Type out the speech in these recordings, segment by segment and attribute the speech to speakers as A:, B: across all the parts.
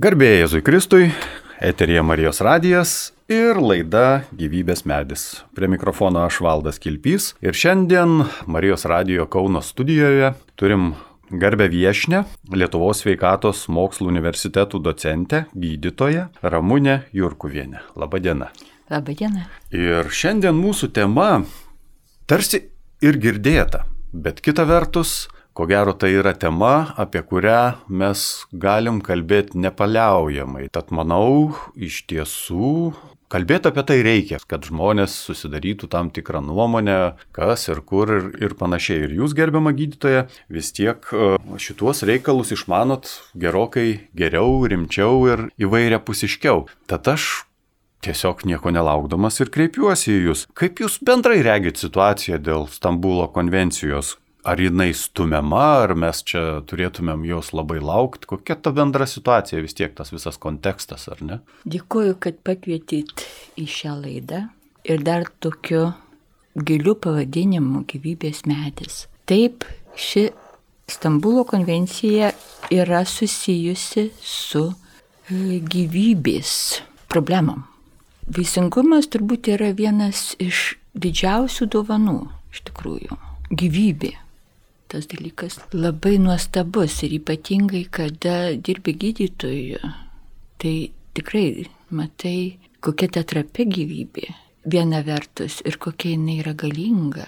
A: Garbėjai Jėzui Kristui, eterija Marijos radijas ir laida Gyvybės medis. Prie mikrofono aš Valdas Kilpys ir šiandien Marijos radijo Kauno studijoje turim garbę viešnę Lietuvos sveikatos mokslų universitetų docentę, gydytoją Ramūnę Jurkuvienę. Labadiena.
B: Labadiena.
A: Ir šiandien mūsų tema tarsi ir girdėta, bet kita vertus, ko gero tai yra tema, apie kurią mes galim kalbėti nepaliaujamai. Tad manau, iš tiesų kalbėti apie tai reikia, kad žmonės susidarytų tam tikrą nuomonę, kas ir kur ir, ir panašiai. Ir jūs, gerbiama gydytoja, vis tiek e, šituos reikalus išmanot gerokai geriau, rimčiau ir įvairia pusiškiau. Tad aš tiesiog nieko nelaukdamas ir kreipiuosi į jūs. Kaip jūs bendrai regit situaciją dėl Stambulo konvencijos? Ar jinai stumiama, ar mes čia turėtumėm jos labai laukti? Kokia ta bendra situacija, vis tiek tas visas kontekstas, ar ne?
B: Dėkuoju, kad pakvietėt į šią laidą ir dar tokiu giliu pavadinimu gyvybės medis. Taip, ši Stambulo konvencija yra susijusi su e, gyvybės problemom. Vaisingumas turbūt yra vienas iš didžiausių dovanų, iš tikrųjų. Gyvybė tas dalykas labai nuostabus ir ypatingai, kada dirbi gydytoju, tai tikrai matai, kokia ta trapi gyvybė. Viena vertus ir kokia jinai yra galinga,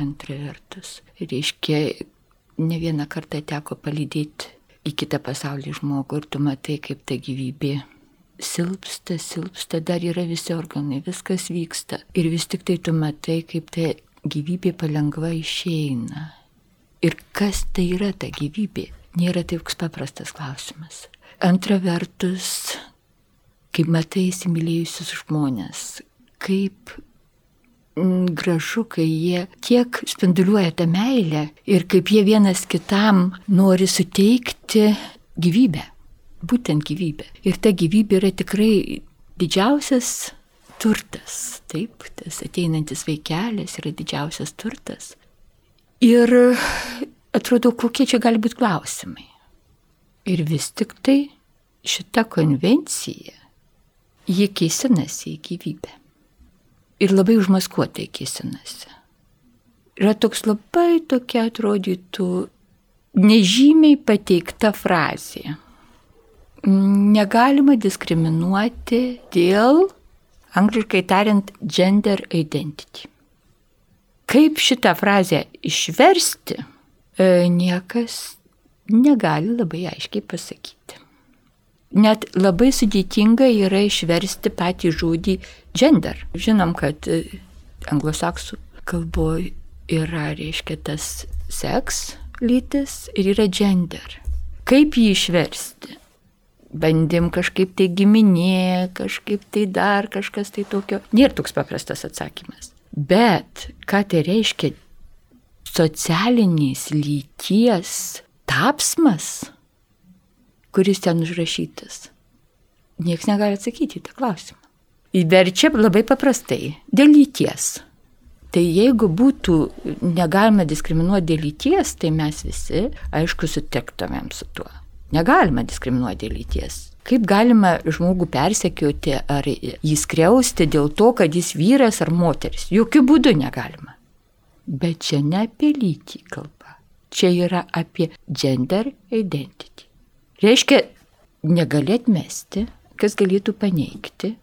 B: antra vertus. Reiškia, ne vieną kartą teko palydėti į kitą pasaulį žmogų ir tu matai, kaip ta gyvybė silpsta, silpsta, dar yra visi organai, viskas vyksta. Ir vis tik tai tu matai, kaip ta gyvybė palengva išeina Ir kas tai yra ta gyvybė? Nėra toks paprastas klausimas. Antra vertus, kaip matai įsimylėjusius žmonės, kaip mm, gražu, kai jie tiek spinduliuoja tą meilę ir kaip jie vienas kitam nori suteikti gyvybę. Būtent gyvybę. Ir ta gyvybė yra tikrai didžiausias turtas. Taip, tas ateinantis vaikelis yra didžiausias turtas. Ir atrodo, kokie čia gali būti klausimai. Ir vis tik tai šita konvencija, jie keisinasi į gyvybę. Ir labai užmaskuotai keisinasi. Yra toks labai tokia atrodytų nežymiai pateikta frazė. Negalima diskriminuoti dėl, angliškai tariant, gender identity. Kaip šitą frazę išversti, e, niekas negali labai aiškiai pasakyti. Net labai sudėtinga yra išversti patį žodį gender. Žinom, kad e, anglosaksų kalboje yra, reiškia, tas seks, lytis ir yra gender. Kaip jį išversti? Bandėm kažkaip tai giminė, kažkaip tai dar kažkas tai tokio. Nėra toks paprastas atsakymas. Bet ką tai reiškia socialinės lyties tapsmas, kuris ten užrašytas? Niekas negali atsakyti į tą klausimą. Įverčia labai paprastai - dėl lyties. Tai jeigu būtų negalima diskriminuoti dėl lyties, tai mes visi, aišku, sutiktumėm su tuo. Negalima diskriminuoti dėl lyties. Kaip galima žmogų persekioti ar jį skriausti dėl to, kad jis vyras ar moteris? Jokių būdų negalima. Bet čia ne apie lytį kalba. Čia yra apie gender identity. Reiškia, negalėt mesti, kas galėtų paneigti,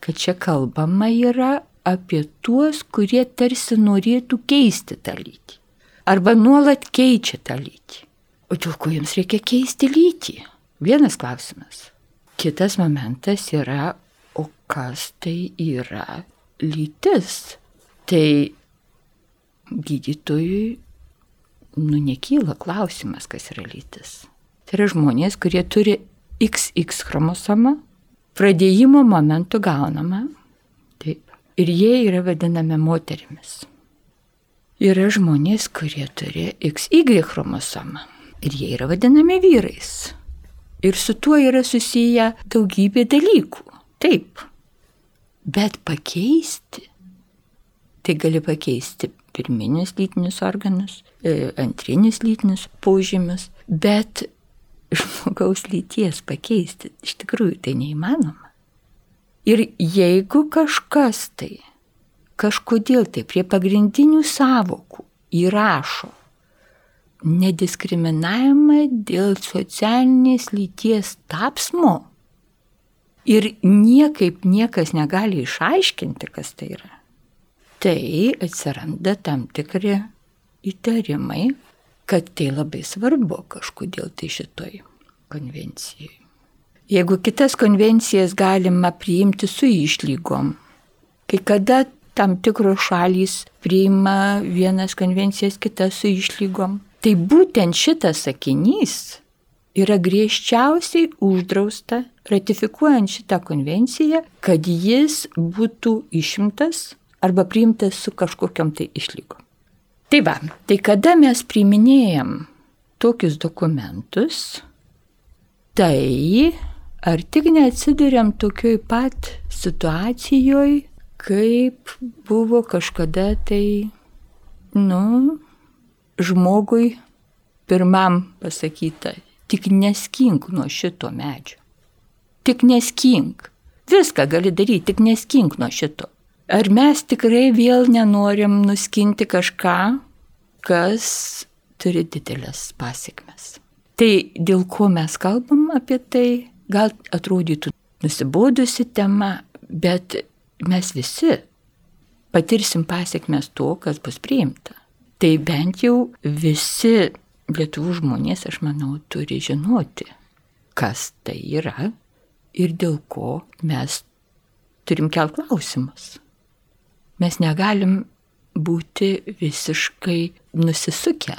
B: kad čia kalbama yra apie tuos, kurie tarsi norėtų keisti tą lytį. Arba nuolat keičia tą lytį. O dėl ko jums reikia keisti lytį? Vienas klausimas. Kitas momentas yra, o kas tai yra lytis? Tai gydytojui, nu, nekyla klausimas, kas yra lytis. Tai yra žmonės, kurie turi XX chromosomą, pradėjimo momentu gaunama. Taip. Ir jie yra vadinami moterimis. Yra žmonės, kurie turi XY chromosomą. Ir jie yra vadinami vyrais. Ir su tuo yra susiję daugybė dalykų. Taip. Bet pakeisti. Tai gali pakeisti pirminius lytinius organus, e, antrinius lytinius požymius, bet žmogaus lyties pakeisti. Iš tikrųjų tai neįmanoma. Ir jeigu kažkas tai, kažkodėl tai prie pagrindinių savokų įrašo nediskriminavimą dėl socialinės lyties tapsmo. Ir niekaip niekas negali išaiškinti, kas tai yra, tai atsiranda tam tikri įtarimai, kad tai labai svarbu kažkodėl tai šitoj konvencijai. Jeigu kitas konvencijas galima priimti su išlygom, kai kada tam tikros šalys priima vienas konvencijas, kitas su išlygom, tai būtent šitas sakinys yra griežčiausiai uždrausta ratifikuojant šitą konvenciją, kad jis būtų išimtas arba priimtas su kažkokiam tai išlygom. Tai va, tai kada mes priminėjom tokius dokumentus, tai ar tik neatsidurėm tokioj pat situacijoje, kaip buvo kažkada tai, nu, žmogui pirmam pasakyta, tik neskink nuo šito medžio. Tik neskink. Viską gali daryti, tik neskink nuo šito. Ar mes tikrai vėl nenorim nuskinti kažką, kas turi didelės pasiekmes? Tai dėl ko mes kalbam apie tai, gal atrodytų nusibodusi tema, bet mes visi patirsim pasiekmes to, kas bus priimta. Tai bent jau visi lietuvų žmonės, aš manau, turi žinoti, kas tai yra ir dėl ko mes turim kelt klausimus mes negalim būti visiškai nusisukę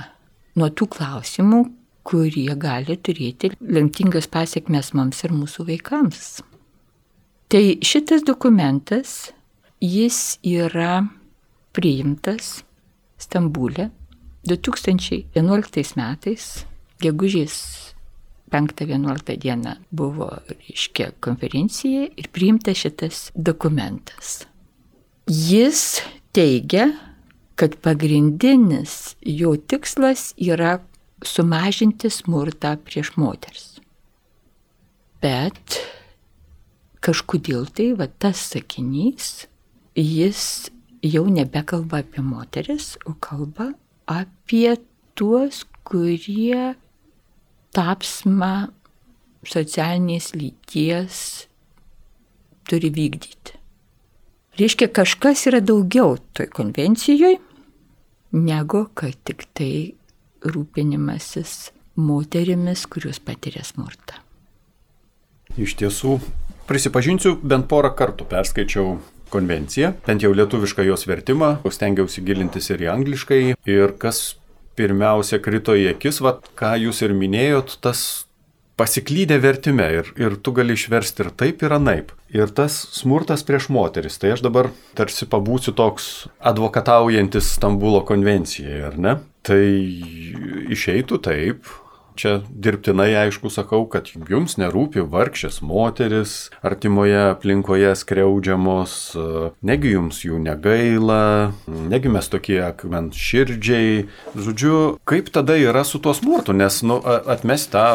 B: nuo tų klausimų, kurie gali turėti lemtingas pasiekmes mums ir mūsų vaikams. Tai šitas dokumentas, jis yra priimtas Stambulė 2011 metais, gegužės 5-11 dieną buvo, reiškia, konferencija ir priimtas šitas dokumentas. Jis teigia, kad pagrindinis jo tikslas yra sumažinti smurtą prieš moters. Bet kažkodėl tai va tas sakinys, jis jau nebekalba apie moteris, o kalba apie tuos, kurie tapsmą socialinės lyties turi vykdyti. Reiškia, kažkas yra daugiau toj konvencijoje, negu kad tik tai rūpinimasis moterimis, kurios patiria smurtą.
A: Iš tiesų, prisipažinsiu, bent porą kartų perskaičiau konvenciją, bent jau lietuvišką jos vertimą, stengiausi gilintis ir į angliškai. Ir kas pirmiausia krito į akis, vad ką jūs ir minėjot, tas pasiklydę vertime ir, ir tu gali išversti ir taip, ir anaip. Ir tas smurtas prieš moteris, tai aš dabar tarsi pabūsiu toks advokataujantis Stambulo konvencijai, ar ne? Tai išeitų taip, čia dirbtinai aišku sakau, kad jums nerūpi vargšės moteris artimoje aplinkoje skriaudžiamos, negi jums jų negaila, negi mes tokie akment širdžiai. Žodžiu, kaip tada yra su tuo smurtu, nes nu, atmest tą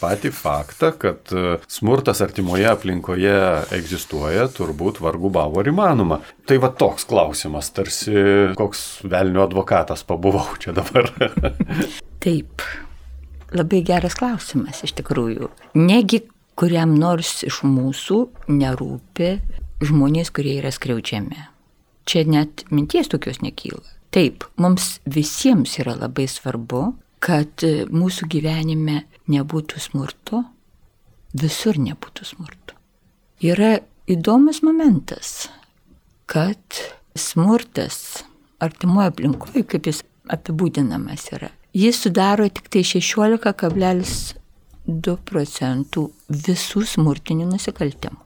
A: patį faktą, kad smurtas artimoje aplinkoje egzistuoja, turbūt vargu bavo ir įmanoma. Tai va toks klausimas, tarsi koks velnio advokatas pabuvau čia dabar.
B: Taip, Labai geras klausimas iš tikrųjų. Negi kuriam nors iš mūsų nerūpi žmonės, kurie yra skriaudžiami. Čia net minties tokios nekyla. Taip, mums visiems yra labai svarbu, kad mūsų gyvenime nebūtų smurto, visur nebūtų smurto. Yra įdomus momentas, kad smurtas artimoje aplinkoje, kaip jis apibūdinamas yra, jis sudaro tik tai 16,2 procentų visų smurtinių nusikaltimų.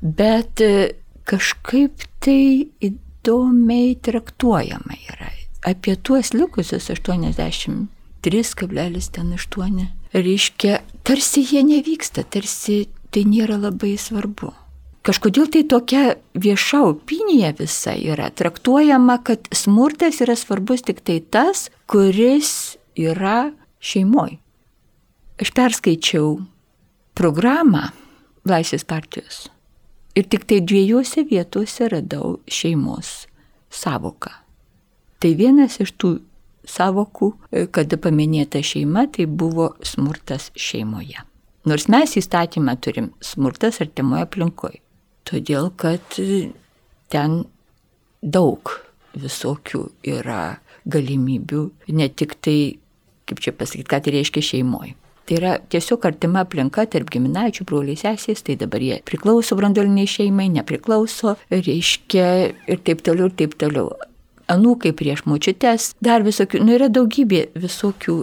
B: Bet e, kažkaip tai įdomiai traktuojama yra. Apie tuos likusius 83,8 reiškia, tarsi jie nevyksta, tarsi tai nėra labai svarbu. Kažkodėl tai tokia vieša opinija visa yra traktuojama, kad smurtas yra svarbus tik tai tas, kuris yra šeimoje. aš perskaičiau programą Laisvės partijos ir tik tai dviejose vietose radau šeimos savoką. Tai vienas iš tų savokų, e, kada paminėta šeima, tai buvo smurtas šeimoje. Nors mes įstatymą turim smurtas artimoje aplinkoje. Todėl, kad e, ten daug visokių yra galimybių, ne tik tai, kaip čia pasakyti, ką tai reiškia šeimoje. Tai yra tiesiog artima aplinka tarp giminaičių, broliai sesės, tai dabar jie priklauso brandoliniai šeimai, nepriklauso, reiškia ir taip toliau, ir taip toliau. Anūkai prieš mučiutes, dar visokių, nu yra daugybė visokių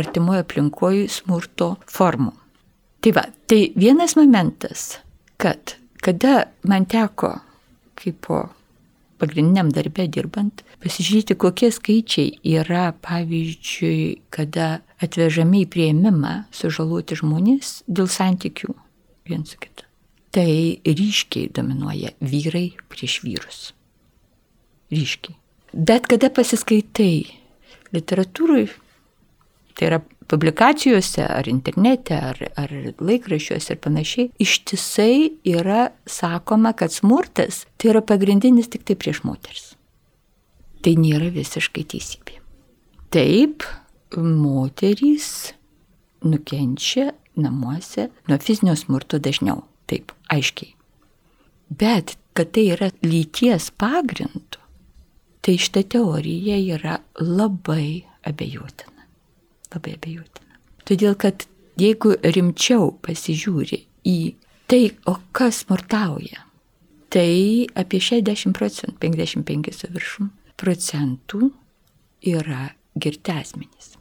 B: artimoje aplinkoje smurto formų. Tai va, tai vienas momentas, kad kada man teko, kaip po pagrindiniam darbė dirbant, pasižiūrėti, kokie skaičiai yra, pavyzdžiui, kada atvežami į prieimimą sužaloti žmonės dėl santykių viens su kitu. Tai ryškiai dominuoja vyrai prieš vyrus. Ryškiai. Bet kada pasiskaitai literatūrai, tai yra publikacijose, ar internete, ar, ar laikraščiuose ir panašiai, ištisai yra sakoma, kad smurtas tai yra pagrindinis tik tai prieš moteris. Tai nėra visiškai teisybė. Taip, moterys nukenčia namuose nuo fizinio smurto dažniau. Taip, aiškiai. Bet kad tai yra lyties pagrindu, tai šita teorija yra labai abejotina labai abejotina. Todėl, kad jeigu rimčiau pasižiūri į tai, o kas smurtauja, tai apie 60 procentų, 55 su viršum procentų yra girti asmenys.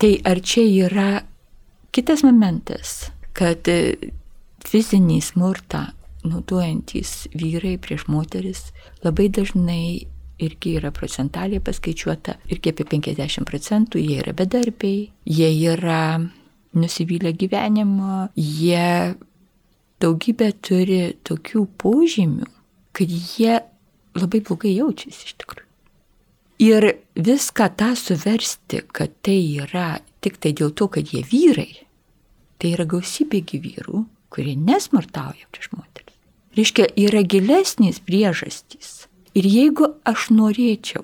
B: Tai ar čia yra kitas momentas, kad fizinį smurtą naudojantis vyrai prieš moteris labai dažnai irgi yra procentaliai paskaičiuota, irgi apie 50 procentų jie yra bedarbiai, jie yra nusivylę gyvenimu, jie daugybę turi tokių požymių, kad jie labai blogai jaučiasi iš tikrųjų. Ir viską tą suversti, kad tai yra tik tai dėl to, kad jie vyrai, tai yra gausybė gyvyrų, kurie nesmartauja prieš moteris. Reiškia, yra gilesnės priežastys Ir jeigu aš norėčiau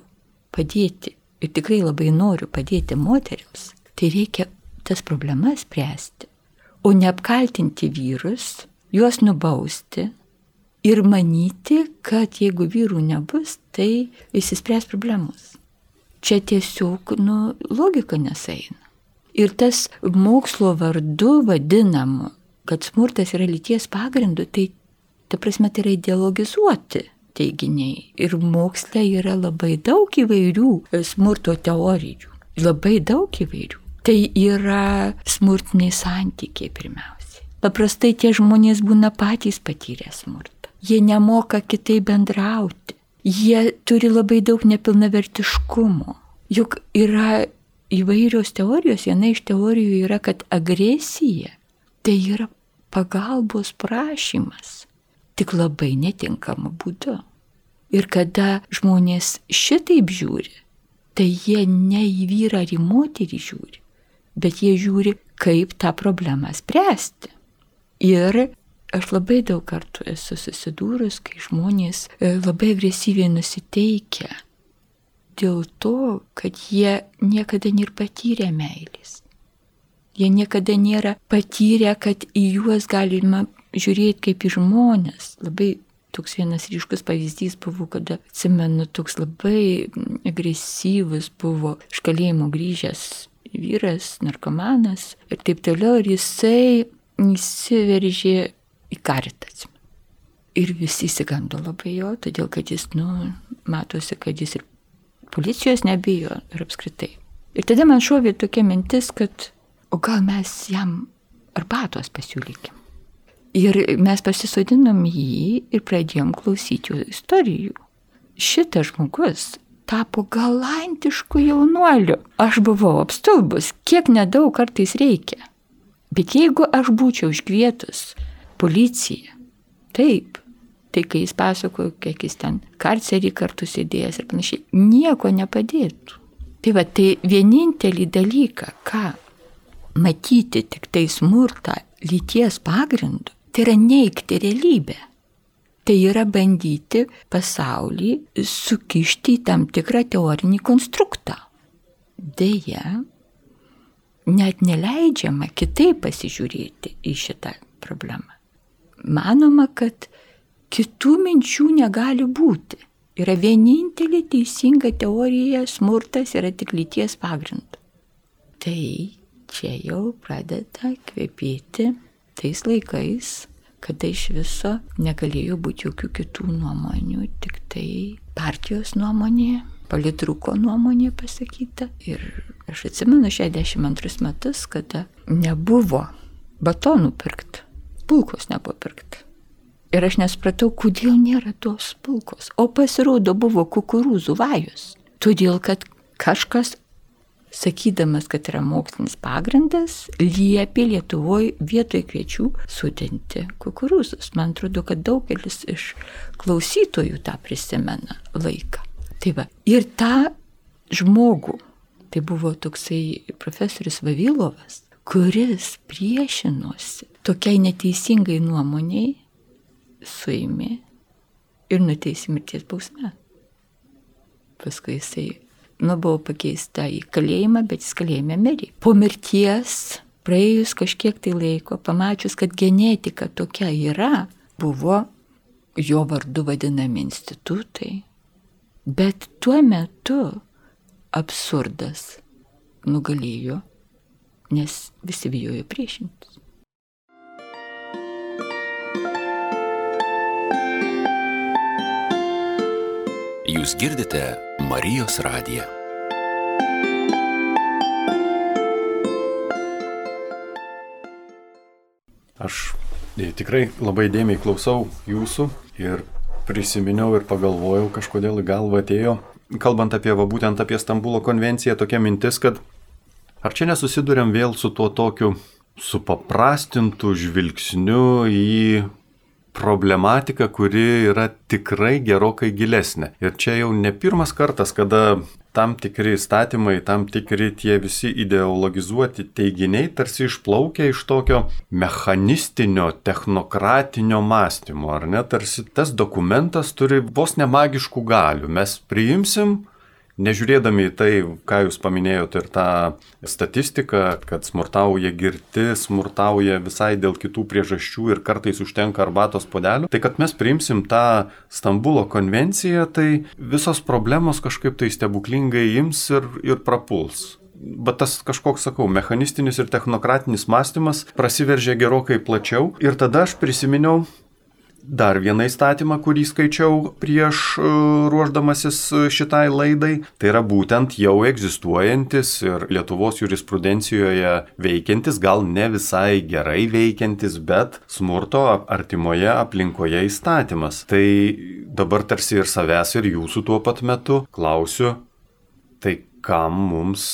B: padėti, ir tikrai labai noriu padėti moteriams, tai reikia tas problemas spręsti, o ne apkaltinti vyrus, juos nubausti ir manyti, kad jeigu vyrų nebus, tai įsispręs problemos. Čia tiesiog, nu, logika nesaina. Ir tas mokslo vardu vadinamu, kad smurtas yra lyties pagrindu, tai ta prasme tai yra ideologizuoti teiginiai. Ir moksle yra labai daug įvairių smurto teorijų. Labai daug įvairių. Tai yra smurtiniai santykiai pirmiausiai. Paprastai tie žmonės būna patys patyrę smurtą. Jie nemoka kitai bendrauti. Jie turi labai daug nepilnavertiškumo. Juk yra įvairios teorijos. Viena iš teorijų yra, kad agresija tai yra pagalbos prašymas tik labai netinkamu būdu. Ir kada žmonės šitaip žiūri, tai jie ne į vyrą ar į moterį žiūri, bet jie žiūri, kaip tą problemą spręsti. Ir aš labai daug kartų esu susidūrus, kai žmonės e, labai agresyviai nusiteikia dėl to, kad jie niekada nėra patyrę meilės. Jie niekada nėra patyrę, kad į juos galima žiūrėti kaip į žmonės. Labai toks vienas ryškus pavyzdys buvo, kada, atsimenu, toks labai agresyvus buvo iš kalėjimo grįžęs vyras, narkomanas ir taip toliau, ir jisai įsiveržė į karitą. Ir visi įsigando labai jo, todėl kad jis, nu, matosi, kad jis ir policijos nebijo ir apskritai. Ir tada man šovė tokia mintis, kad o gal mes jam arbatos pasiūlykim. Ir mes pasisodinom jį ir pradėjom klausyti jų istorijų. Šitas žmogus tapo galantišku jaunuoliu. Aš buvau apstulbus, kiek nedaug kartais reikia. Bet jeigu aš būčiau iškvietus policiją, taip, tai kai jis pasakojo, kiek jis ten karcerį kartu sėdėjęs ir panašiai, nieko nepadėtų. Tai va, tai vienintelį dalyką, ką matyti tik tai smurtą lyties pagrindu, tai yra neikti realybę. Tai yra bandyti pasaulį sukišti į tam tikrą teorinį konstruktą. Deja, net neleidžiama kitaip pasižiūrėti į šitą problemą. Manoma, kad kitų minčių negali būti. Yra vienintelė teisinga teorija, smurtas yra tik lyties pagrindu. Tai čia jau pradeda kvepėti tais laikais, kada iš viso negalėjo būti jokių kitų nuomonių, tik tai partijos nuomonė, politruko nuomonė pasakyta. Ir aš atsimenu 62 metus, kada nebuvo batonų pirkti, pulkos nebuvo pirkti. Ir aš nespratau, kodėl nėra tos pulkos. O pasirodo buvo kukurūzų vajus. Todėl, kad kažkas, sakydamas, kad yra mokslinis pagrindas, liepė Lietuvoje vietoj kviečių sudinti kukurūzus. Man atrodo, kad daugelis iš klausytojų tą prisimena laiką. Tai va. Ir tą žmogų, tai buvo toksai profesorius Vavilovas, kuris priešinosi tokiai neteisingai nuomoniai suėmė ir nuteisė mirties bausmę. Paskui jisai, nu, buvo pakeista į kalėjimą, bet jis kalėjime mirė. Po mirties, praėjus kažkiek tai laiko, pamačius, kad genetika tokia yra, buvo jo vardu vadinami institutai. Bet tuo metu absurdas nugalėjo, nes visi bijojo priešintis.
C: Jūs girdite Marijos radiją.
A: Aš e, tikrai labai dėmiai klausau jūsų ir prisiminiau ir pagalvojau, kažkodėl į galvą atėjo, kalbant apie, va, būtent apie Stambulo konvenciją, tokia mintis, kad ar čia nesusidurėm vėl su tuo tokiu supaprastintų žvilgsniu į problematika, kuri yra tikrai gerokai gilesnė. Ir čia jau ne pirmas kartas, kada tam tikri įstatymai, tam tikri tie visi ideologizuoti teiginiai tarsi išplaukia iš tokio mechanistinio, technokratinio mąstymo, ar ne? Tarsi tas dokumentas turi vos nemagiškų galių. Mes priimsim Nežiūrėdami į tai, ką jūs paminėjote ir tą statistiką, kad smurtauja girti, smurtauja visai dėl kitų priežasčių ir kartais užtenka arbatos podelių, tai kad mes priimsim tą Stambulo konvenciją, tai visos problemos kažkaip tai stebuklingai ims ir, ir prapuls. Bet tas kažkoks, sakau, mechanistinis ir technokratinis mąstymas prasiveržė gerokai plačiau. Ir tada aš prisiminiau dar vieną įstatymą, kurį skaičiau prieš e, ruoždamasis e, šitai laidai. Tai yra būtent jau egzistuojantis ir Lietuvos jurisprudencijoje veikiantis, gal ne visai gerai veikiantis, bet smurto artimoje aplinkoje įstatymas. Tai dabar tarsi ir savęs, ir jūsų tuo pat metu klausiu, tai kam mums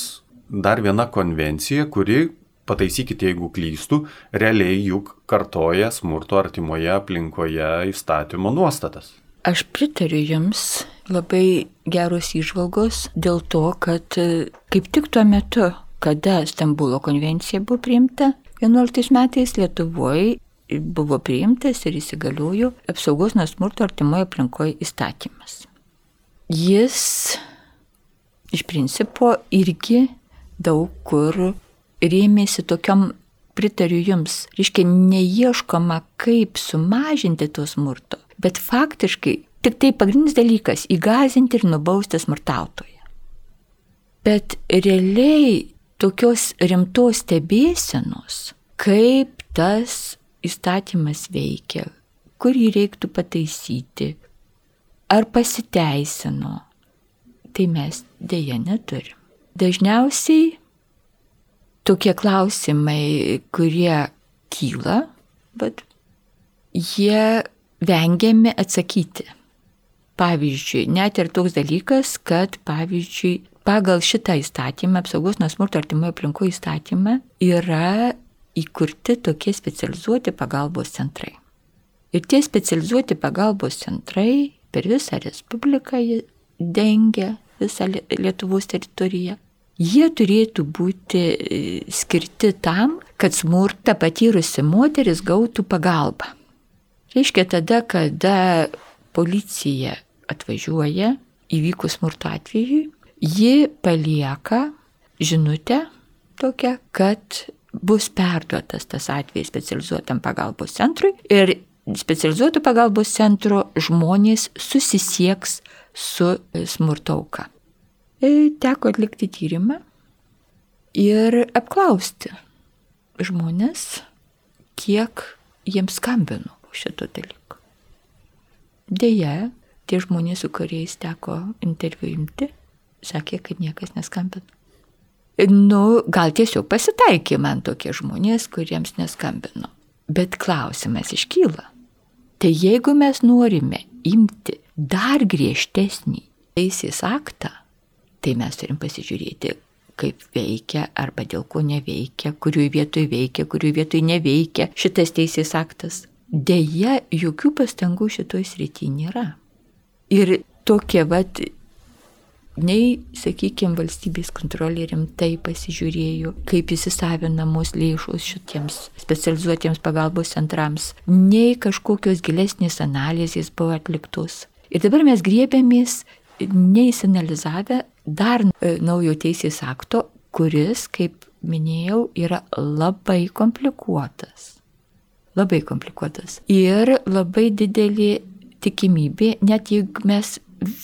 A: dar viena konvencija, kuri pataisykite jeigu klystu, realiai juk kartoja smurto artimoje aplinkoje įstatymo nuostatas.
B: Aš pritariu Jums labai geros išvalgos dėl to, kad e, kaip tik tuo metu, kada Stambulo konvencija buvo priimta, 11 metais Lietuvoje buvo priimtas ir įsigaliojo apsaugos nuo smurto artimoje aplinkoje įstatymas. Jis iš principo irgi daug kur rėmėsi tokiam, pritariu jums, reiškia, neieškoma, kaip sumažinti to smurto, bet faktiškai tik tai pagrindinis dalykas - įgazinti ir nubausti smurtautoją. Bet realiai tokios rimtos stebėsenos, kaip tas įstatymas veikia, kur jį reiktų pataisyti, ar pasiteisino, tai mes dėja neturim. Dažniausiai tokie klausimai, kurie kyla, bet jie vengiami atsakyti. Pavyzdžiui, net ir toks dalykas, kad, pavyzdžiui, pagal šitą įstatymą, apsaugos nuo smurto artimoje aplinkoje įstatymą, yra įkurti tokie specializuoti pagalbos centrai. Ir tie specializuoti pagalbos centrai per visą Respubliką dengia visą Lietuvos teritoriją. Jie turėtų būti e, skirti tam, kad smurtą patyrusi moteris gautų pagalbą. Reiškia tada, kada policija atvažiuoja įvykus smurto atveju, ji palieka žinutę tokią, kad bus perduotas tas atvejis specializuotam pagalbos centrui ir specializuotų pagalbos centro žmonės susisieks su smurtauka. E, teko atlikti tyrimą ir apklausti žmonės, kiek jiems skambino šito dalyko. Deja, tie žmonės, su kuriais teko interviu imti, sakė, kad niekas neskambino. Nu, gal tiesiog pasitaikė man tokie žmonės, kuriems neskambino. Bet klausimas iškyla. Tai jeigu mes norime imti dar griežtesnį teisės aktą, tai mes turim pasižiūrėti, kaip veikia arba dėl ko neveikia, kuriuo vietoj veikia, kuriuo vietoj neveikia šitas teisės aktas. Deja, jokių pastangų šitoj srity nėra. Ir tokie vat nei, sakykime, valstybės kontrolė rimtai pasižiūrėjo, kaip įsisavinamos lėšos šitiems specializuotiems pagalbos centrams, nei kažkokios gilesnės analizės buvo atliktos. Ir dabar mes griebėmės neįsinalizavę dar e, naujo teisės akto, kuris, kaip minėjau, yra labai komplikuotas. Labai komplikuotas. Ir labai didelė tikimybė, net jeigu mes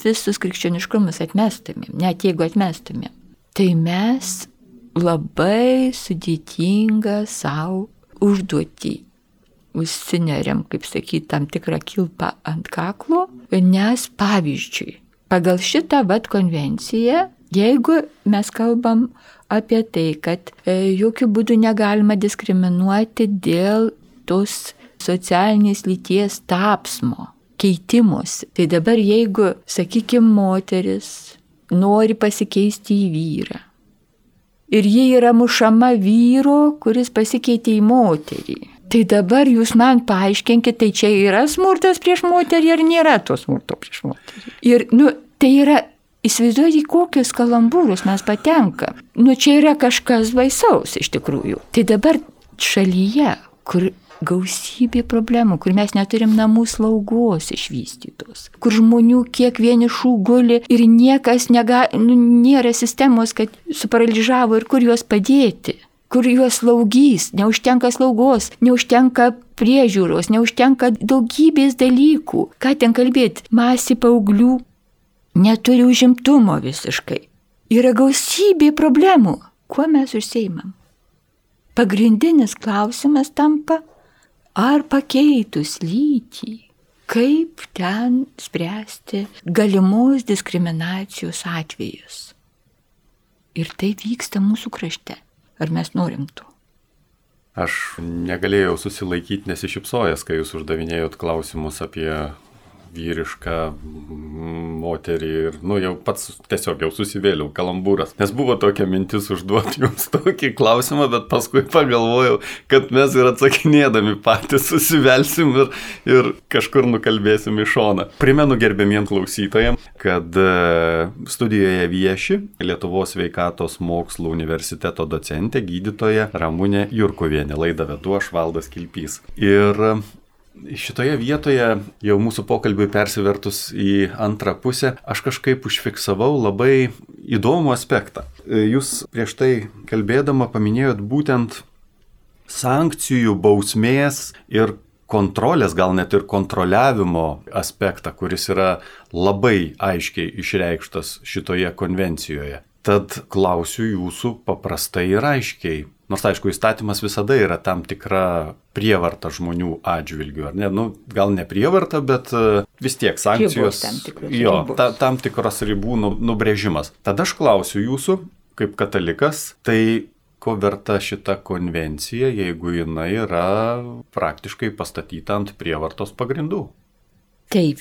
B: visus krikščioniškumus atmestumėm, net jeigu atmestumėm, tai mes labai sudėtingą savo užduotį užsineriam, kaip sakyti, tam tikrą kilpą ant kaklo, nes pavyzdžiui, pagal šitą vat konvenciją, jeigu mes kalbam apie tai, kad e, jokių būdų negalima diskriminuoti dėl tos socialinės lyties tapsmo, keitimuose. Tai dabar jeigu, sakykime, moteris nori pasikeisti į vyrą ir ji yra mušama vyro, kuris pasikeitė į moterį. Tai dabar jūs man paaiškinkite, tai čia yra smurtas prieš moterį ar nėra to smurto prieš moterį. Ir, nu, tai yra, įsivaizduojate, kokius kalambūrus mes patenkam. Nu, čia yra kažkas baisaus iš tikrųjų. Tai dabar šalyje, kur gausybė problemų, kur mes neturim namų slaugos išvystytos, kur žmonių kiek vienišų guli ir niekas nega, nu, nėra sistemos, kad suparaližavo ir kur juos padėti kur juos slaugys, neužtenka slaugos, neužtenka priežiūros, neužtenka daugybės dalykų. Ką ten kalbėti, masė paauglių neturi užimtumo visiškai. Yra gausybė problemų. Kuo mes užseimam? Pagrindinis klausimas tampa ar pakeitus lytį, kaip ten spręsti galimos diskriminacijos atvejus. Ir tai vyksta mūsų krašte. Ar mes norim to?
A: Aš negalėjau susilaikyti nesišypsojęs, kai jūs uždavinėjot klausimus apie vyrišką moterį ir, nu, jau pats tiesiog jau susivėliau, kalambūras. Nes buvo tokia mintis užduoti jums tokį klausimą, bet paskui pagalvojau, kad mes ir atsakinėdami patys susivelsim ir, ir kažkur nukalbėsim į šoną. Primenu gerbėmiem klausytojams, kad e, studijoje vieši Lietuvos sveikatos mokslų universiteto docentė, gydytoja Ramūnė Jurkovienė. Laidą vedu aš Valdas Kilpys. Ir Šitoje vietoje jau mūsų pokalbiui persivertus į antrą pusę, aš kažkaip užfiksavau labai įdomų aspektą. Jūs prieš tai kalbėdama paminėjot būtent sankcijų, bausmės ir kontrolės, gal net ir kontroliavimo aspektą, kuris yra labai aiškiai išreikštas šitoje konvencijoje. Tad klausiu jūsų paprastai ir aiškiai, Nors aišku, įstatymas visada yra tam tikra prievarta žmonių atžvilgių, ar ne? Nu, gal ne prievarta, bet e, vis tiek sankcijos.
B: Tam
A: jo, ta, tam tikros ribų nu, nubrėžimas. Tada aš klausiu jūsų, kaip katalikas, tai ko verta šita konvencija, jeigu jinai yra praktiškai pastatyta ant prievartos pagrindų?
B: Taip,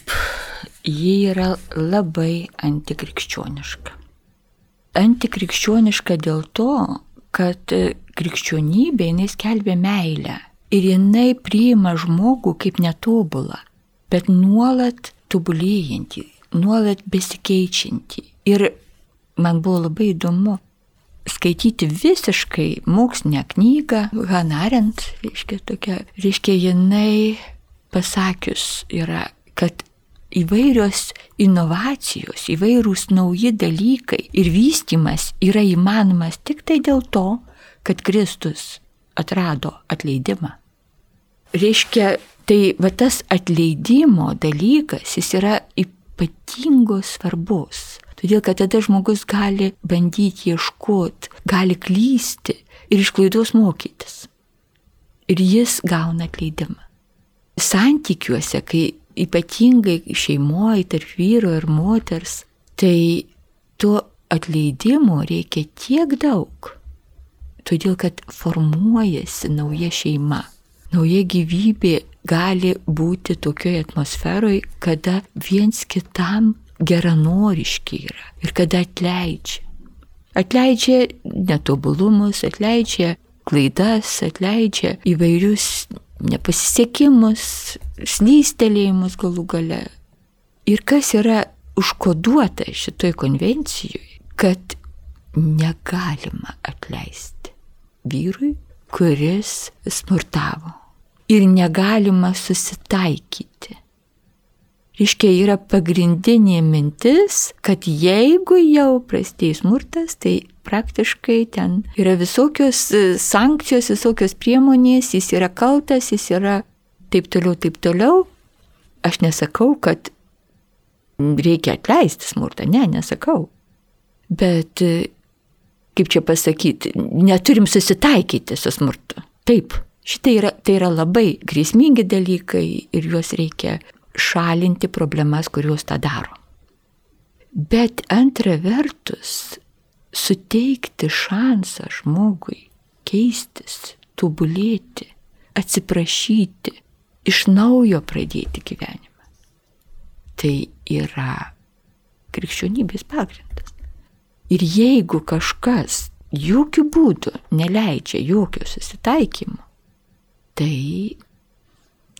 B: ji yra labai antikrikščioniška. Antikrikščioniška dėl to, kad krikščionybė jinai skelbia meilę ir jinai priima žmogų kaip netobulą, bet nuolat tobulėjantį, nuolat besikeičiantį. Ir man buvo labai įdomu, skaityti visiškai mokslinę knygą, Hanarent, reiškia tokia, reiškia jinai pasakius yra, kad įvairios inovacijos, įvairūs nauji dalykai ir vystimas yra įmanomas tik tai dėl to, kad Kristus atrado atleidimą. Reiškia, tai va tas atleidimo dalykas, jis yra ypatingos svarbos. Todėl, kad tada žmogus gali bandyti ieškoti, gali klysti ir iš klaidos mokytis. Ir jis gauna atleidimą. Santykiuose, kai ypatingai šeimoje tarp vyro ir moters, tai to atleidimo reikia tiek daug. Todėl, kad formuojasi nauja šeima. Nauja gyvybė gali būti tokioje atmosferoje, kada viens kitam geranoriški yra ir kada atleidžia. Atleidžia netobulumus, atleidžia klaidas, atleidžia įvairius nepasisekimus, slystelėjimus galų gale. Ir kas yra užkoduota šitoj konvencijoje, kad negalima atleisti vyrui, kuris smurtavo. Ir negalima susitaikyti. Reiškia, yra pagrindinė mintis, kad jeigu jau prasidės smurtas, tai praktiškai ten yra visokios sankcijos, visokios priemonės, jis yra kaltas, jis yra taip toliau, taip toliau. Aš nesakau, kad reikia atleisti smurtą, ne, nesakau. Bet, kaip čia pasakyti, neturim susitaikyti su smurtu. Taip, šitai yra, tai yra labai grėsmingi dalykai ir juos reikia šalinti problemas, kurios tą daro. Bet antra vertus, suteikti šansą žmogui keistis, tobulėti, atsiprašyti, iš naujo pradėti gyvenimą. Tai yra krikščionybės pagrindas. Ir jeigu kažkas jokių būdų neleidžia jokio susitaikymo, tai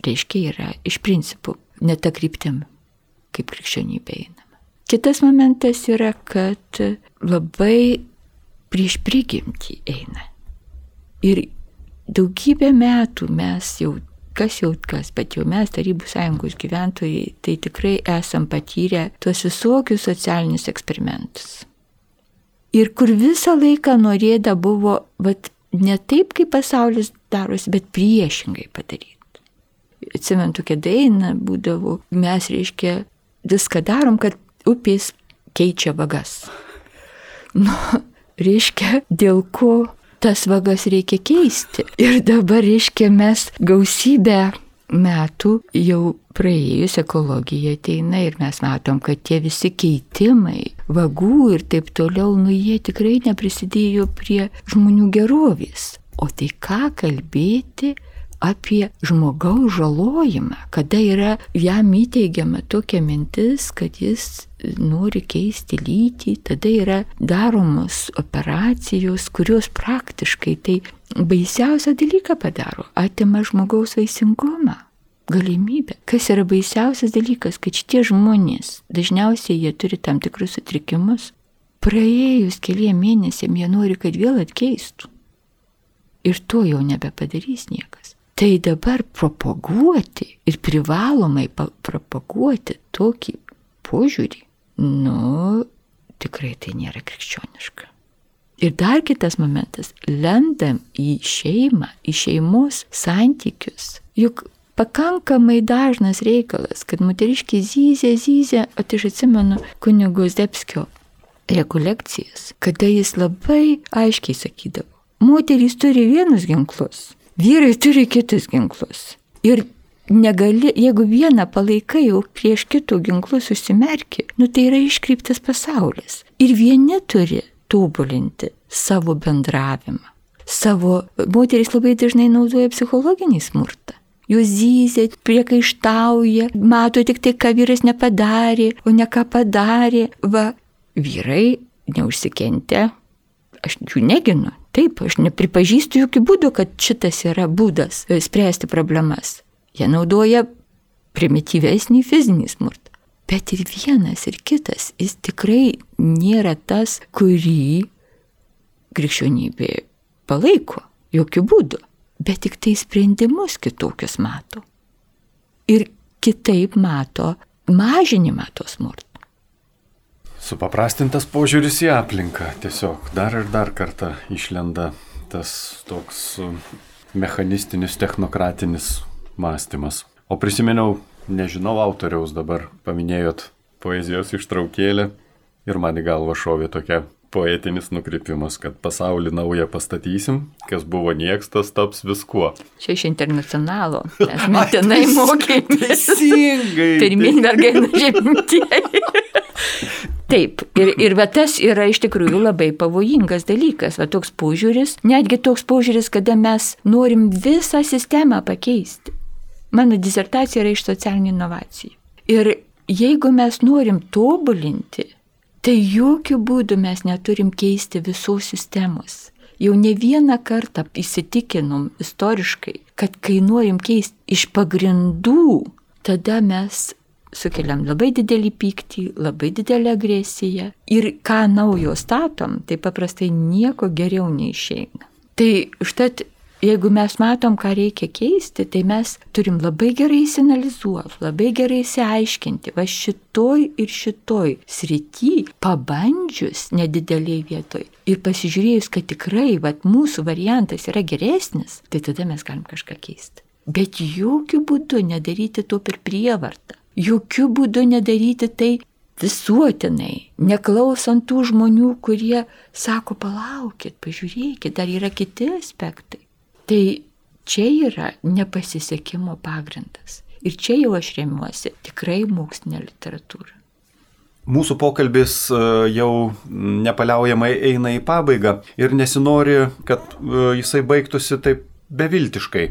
B: reiškia yra iš principų ne tą kryptim, kaip krikščionybė einama. Kitas momentas yra, kad labai prieš prigimtį eina. Ir daugybę metų mes jau, kas jau kas, bet jau mes, Tarybų sąjungos gyventojai, tai tikrai esam patyrę tuos visokius socialinius eksperimentus. Ir kur visą laiką norėda buvo, vat, ne taip, kaip pasaulis darosi, bet priešingai padaryti atsimenu tokia daina būdavo, mes reiškia viską darom, kad upės keičia vagas. Nu, reiškia, dėl ko tas vagas reikia keisti. Ir dabar, reiškia, mes gausybę metų jau praėjus ekologija ateina ir mes matom, kad tie visi keitimai, vagų ir taip toliau, nu jie tikrai neprisidėjo prie žmonių gerovės. O tai ką kalbėti apie žmogaus žalojimą, kada yra jam įteigiama tokia mintis, kad jis nori keisti lytį, tada yra daromos operacijos, kurios praktiškai tai baisiausią dalyką padaro - atima žmogaus vaisingumą. Galimybė. Kas yra baisiausias dalykas, kad šitie žmonės, dažniausiai jie turi tam tikrus sutrikimus, praėjus keliem mėnesiam jie nori, kad vėl atkeistų. Ir to jau nebepadarys niekas. Tai dabar propaguoti ir privalomai propaguoti tokį požiūrį, nu, tikrai tai nėra krikščioniška. Ir dar kitas momentas, lendam į šeimą, į šeimos santykius. Juk pakankamai dažnas reikalas, kad moteriškiai zyzė, zyzė, o tai aš atsimenu kunigo Zdebskio rekolekcijas, kada jis labai aiškiai sakydavo, moterys turi vienus ginklus, Vyrai turi kitus ginklus. Ir negali, jeigu vieną palaikai, jau prieš kitų ginklus užsimerki, nu tai yra iškreiptas pasaulis. Ir vieni turi tobulinti savo bendravimą. Savo moteris labai dažnai naudoja psichologinį smurtą. Jūs zyzėt, priekaištauja, mato tik tai, ką vyras nepadarė, o ne ką padarė. Va, vyrai neužsikentė, aš jų neginu, Taip, aš nepripažįstu jokių būdų, kad šitas yra būdas e, spręsti problemas. Jie naudoja primityvesnį fizinį smurtą. Bet ir vienas, ir kitas, jis tikrai nėra tas, kurį krikščionybė palaiko, jokių būdų, bet tik tai sprendimus kitokius mato. Ir kitaip mato mažinimą to smurto.
A: Supaprastintas požiūris į aplinką. Tiesiog dar ir dar kartą išlenda tas toks mechanistinis, technokratinis mąstymas. O prisiminiau, nežinau autoriaus dabar, paminėjot poezijos ištraukėlę ir man į galvą šovė tokia poetinis nukrypimas, kad pasaulį naują pastatysim, kas buvo nieks, tas taps viskuo.
B: Čia iš internacionalo, mes mintinai mokėmės. Pirmin mergaina žemintieji. Taip, ir, ir va tas yra iš tikrųjų labai pavojingas dalykas, va toks požiūris, netgi toks požiūris, kada mes norim visą sistemą pakeisti. Mano disertacija yra iš socialinių inovacijų. Ir jeigu mes norim tobulinti tai jokių būdų mes neturim keisti visos sistemos. Jau ne vieną kartą įsitikinom istoriškai, kad kai norim keisti iš pagrindų, tada mes sukeliam labai didelį pyktį, labai didelę agresiją ir ką naujo statom, tai paprastai nieko geriau neišeina. Tai užtat jeigu mes matom, ką reikia keisti, tai mes turim labai gerai įsinalizuoti, labai gerai įsiaiškinti, va šitoj ir šitoj srity, pabandžius nedideliai vietoj ir pasižiūrėjus, kad tikrai va, mūsų variantas yra geresnis, tai tada mes galim kažką keisti. Bet jokių būdų nedaryti to per prievartą. Jokių būdų nedaryti tai visuotinai, neklausant tų žmonių, kurie sako, palaukit, pažiūrėkit, dar yra kiti aspektai. Tai čia yra nepasisekimo pagrindas. Ir čia jau aš remiuosi tikrai mokslinė literatūra.
A: Mūsų pokalbis e, jau nepaliaujamai eina į pabaigą ir nesinori, kad e, jisai baigtųsi taip beviltiškai.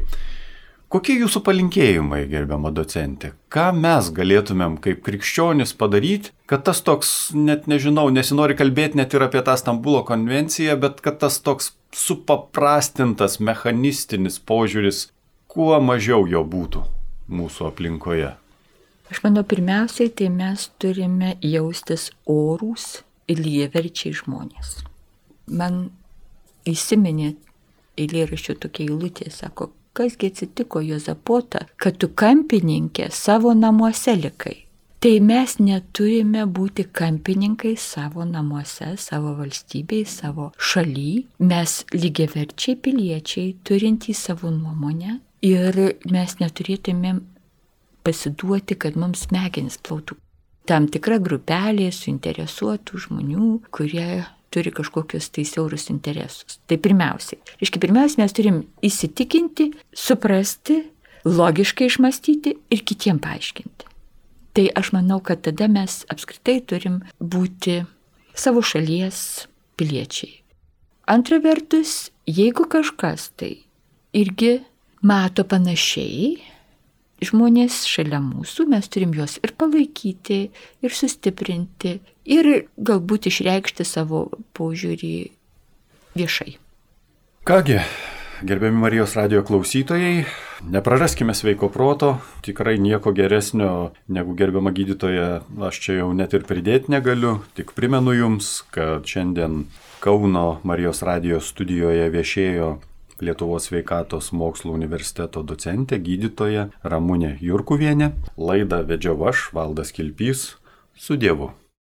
A: Kokie jūsų palinkėjimai, gerbiama docentė? Ką mes galėtumėm kaip krikščionis padaryti, kad tas toks, net nežinau, nesinori kalbėti net ir apie tą Stambulo konvenciją, bet kad tas toks supaprastintas mechanistinis požiūris, kuo mažiau jo būtų mūsų aplinkoje?
B: Aš manau, pirmiausiai tai mes turime jaustis orūs ir lygiaverčiai žmonės. Man įsiminė eilėraščių tokia eilutė, sako, kasgi atsitiko Jozapota, kad tu kampininkė savo namuose likai. Tai mes neturime būti kampininkai savo namuose, savo valstybei, savo šaly. Mes lygiaverčiai piliečiai, turintys savo nuomonę ir mes neturėtumėm pasiduoti, kad mums smegenis plautų. Tam tikra grupelė suinteresuotų žmonių, kurie turi kažkokius tai siaurus interesus. Tai pirmiausiai. Iški pirmiausia, mes turim įsitikinti, suprasti, logiškai išmastyti ir kitiem paaiškinti. Tai aš manau, kad tada mes apskritai turim būti savo šalies piliečiai. Antra vertus, jeigu kažkas tai irgi mato panašiai, žmonės šalia mūsų, mes turim juos ir palaikyti, ir sustiprinti, ir galbūt išreikšti savo požiūrį viešai.
A: Kągi, gerbiami Marijos radio klausytojai, nepraraskime sveiko proto, tikrai nieko geresnio negu gerbiama gydytoja, aš čia jau net ir pridėti negaliu, tik primenu jums, kad šiandien Kauno Marijos radio studijoje viešėjo Lietuvos sveikatos mokslo universiteto docentė, gydytoja Ramūnė Jurkuvienė. Laidą vedžiau aš, Valdas Kilpys, su Dievu.